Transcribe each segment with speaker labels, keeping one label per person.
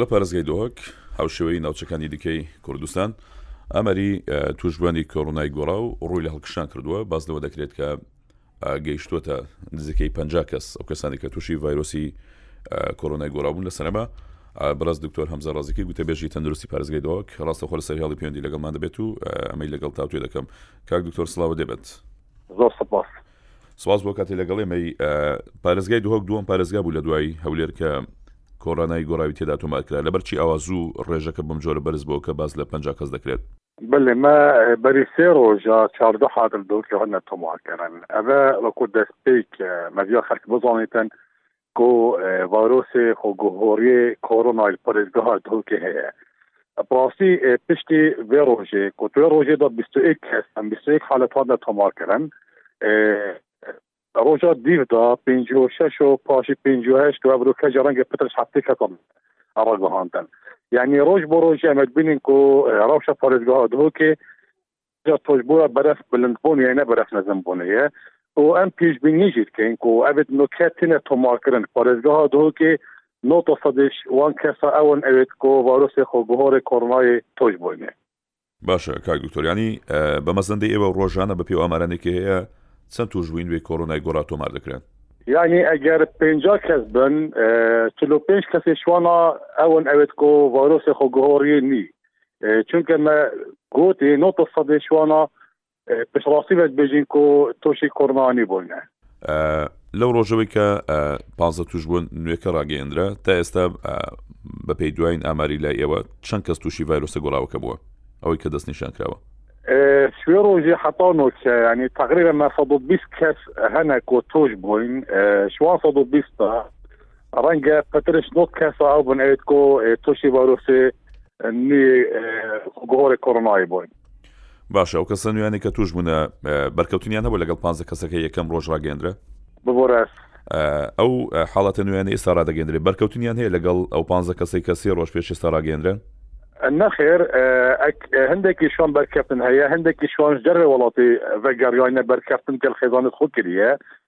Speaker 1: لە پارێزگای دۆک هاوشێوەی ناوچەکانی دیکەی کوردستان ئەمەری توشببووانی کۆڕنای گۆڕا و ڕووی لە هەڵکشان کردووە باز لەوە دەکرێت کە گەیشتوتە نزیکەی پ کەس ئەو کەسانی کە تووشی ڤایرۆسی کۆرۆنای گۆرابوون لە سەرما بەڕاز دکتۆر هەمزە ڕازیکی گوتەبێژی تەندروستی پارێزگای دۆک ڕاستە خۆر سەریاڵی پێوەندی لەگەڵمان دەبێت و ئەمەی لەگەڵ تاوتێ دەکەم کاک دکتۆر سلااو دەبێت
Speaker 2: زۆر سپاس
Speaker 1: سپاس بۆ کاتی لەگەڵ ئێمەی. پارێزگای دهۆک دووەم پارێزگا بوو لە دوای هەولێر کە کۆرانای گۆڕاوی تێدا تۆمار کرا، لەبەر چی ئاوا زوو ڕێژەکە بەم جۆرە بەرز بووە کە باس لە پەنجا کەس دەکرێت؟
Speaker 2: بەلی مە بەری سێ ڕۆژە چاردە حادل دەوترێ هەنە تۆمار کەرن ئەە وەکو دەستپێک مەدیا خەرک بزانێتن کو ڤایرۆسێ خۆ گهۆریێ کۆرۆنای پەرێزگهار دهۆکێ هەێە. بڕاستی پشتی ڤێ رۆژێ کو توێ رۆژێدا بیست و ئێک کەس ئەم بیست و ئێک حالەت هاتنە تۆمار کردن، رۆژا دیردا پێنجی و شەش و پاشی پێنجی و هەشت و ئەڤرۆ کەژە رەنگە پترش هەفتەی کەسان راگهاندن. یەعنی رۆژ بۆ رۆژ ئەمەد بینین کو رەوشە پەرێزگهار دهۆکێ جا تۆش بۆ بەرەخ بلند بۆن یە نە بەرەخ نزم بۆن یە ئۆ ئەم پێشبینیە ژیر کەین کۆ ئەبێت نۆکە تنە تۆمار کرن پارێزگەها دهۆکێ نۆ تۆ سەدێش وان کەسە ئەوەن ئەوێت کۆ ڤایرۆسێ خۆ گهۆرێ کۆرنایێ تۆش بۆینێ.
Speaker 1: باشە کاک دکتۆر یانی بە مەزەندەی ئێوە ڕۆژانە بە پێ و ئامارانێکی هەیە چەند توشبووی نوێی کۆرۆنای گۆڕا تۆمار دەکرێن؟
Speaker 2: یانی ئەگەر پێنجا کەس بن چل و پێنج کەسێ شوانا ئەوەن ئەوێت کۆ ڤایرۆسێ خۆ گهۆڕیێ نی چونکە مە گوتێ نۆتە سەدێ شوانە پشڕاستی بەت بژین کۆ تۆشی کۆرمانی بووینە
Speaker 1: لەو ڕۆژەوەی کە پازە توش بوون نوێکە ڕاگەیەندرا تا ئێستا بە پێی دوایین ئاماری لای ئێوە چەند کەس تووشی ڤایرۆسە گۆڵاوەکە بووە ئەوەی کە دەست نیشان کراوە
Speaker 2: سوێ ڕۆژی حتا نۆکە ینی تقریبا مە 120 کەس هەنە کۆ تۆش بووین 1620 ڕەنگە پەترش نۆت کەسە ئەو بن ئەوێت کۆ تۆشی باۆسێ گۆڕێ کۆڕنای بوون
Speaker 1: باشە ئەو کەسە نوێنی کە توش بوونە بەرکەوتنیان هەبوو لەگەڵ پ کەسەکە یەکەم ڕۆژ ڕاگەندرە
Speaker 2: ببڕاست
Speaker 1: ئەو حاڵەتە نوێنە ئێستا ڕدەگەندرێ بەرکەوتنیان هەیە لەگەڵ ئەو پ کەسی کەسی ڕۆژ پێش ئێستا ڕاگەندرە
Speaker 2: نەخێر هەندێکی شوان بەرکەفتن هەیە هەندێکی شوانش دەرێ وڵاتی ڤگەڕیانە بەرکەفتن گەل خێزانت خۆکریە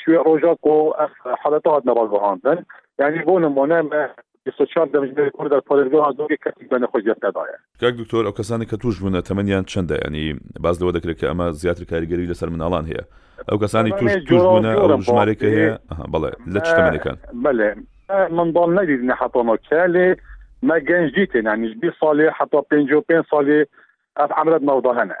Speaker 2: شوێ ڕۆژات بۆ حالەت هات نەباز بەڕاندن یعنی بۆ نمۆنە مە چار دەژێ کور دەر پارێزگا زۆری کەسی بە نەخۆش زیاد نەدایە.
Speaker 1: کاک دکتۆر ئەو کەسانەی کە توش بونە تەمەنیان چەندە یانی باس لەوە دەکرێت کە ئەمە زیاتر کاریگەری لەسەر مناڵان هەیە ئەو کەسانی توش توش بونە ئەو ژمارەی کە هەیە ئەها بەڵێ لە چ تەمەنەکان
Speaker 2: بەلێ منداڵ نەدیت نە حەتا نۆ کەلێ مە گەنج دیتێ نانیش بی ساڵێ حەتا پێنج و پێنج ساڵێ ئەف عەمرەت ناوداهەنە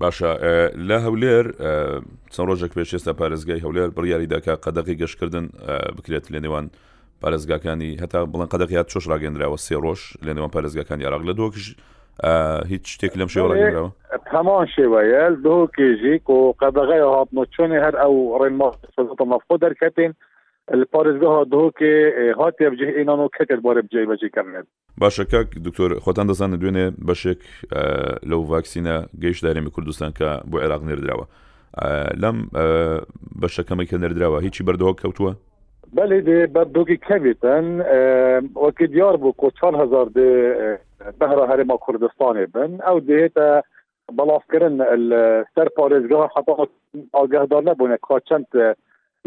Speaker 1: باشە لە هەولێر چەند ڕۆژێک پێش ئێستا پارێزگای هەولێر بڕیاری داکە قەدەقی گەشتکردن بکرێت لە نێوان پارێزگاکانی هەتا بڵند قەدەقیات چۆش ڕاگەندراوە سێ ڕۆژ لە نێوان پارێزگاکانی عراق لە دۆکیش هیچ شتێک لەم شێوە ڕاگەندراوە
Speaker 2: هەمان شێوەیە دۆ کێژیک و قەدەغی هاتمە چۆنی هەر ئەو ڕێنما مەفۆ دەرکەتین پارێزگەها دۆکێ هاتێ بجه ئینان و کەتێت بۆێ بجێ بەجێکردنێت
Speaker 1: باشە کاک دکتۆر خۆتان دەزانن دوێنێ بەشێک لەو ڤاکسینە گەیشتە هەرێمی کوردستان کە بۆ عێراق نێردراوە لەم بەشەکەمە کە نەردراوە هیچی بەردەوە کەوتووە
Speaker 2: بەێ دێ بەردۆگی کەوێتن وەکی دیار بوو کۆ چوار هزار دێ بەهرا هەرێما کوردستانێ بن ئەو دێتە بەڵاستکردن سەر پارێزگا حتا ئاگەهدار نەبوونە کا چەند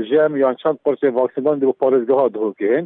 Speaker 2: ژێم یان چەند قرسێ ڤاکسیندان بۆ پارێزگەها
Speaker 1: دهۆکێن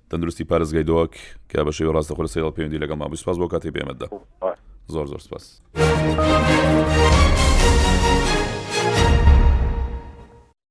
Speaker 1: تەندروستی پارێزگای دۆک کە بە شێوەی ڕاستەخۆرە سەیاڵ پەیوەندی لەگەڵ مابوو سپاس بۆ کاتی بێمەتدا زۆر زۆر سپاس.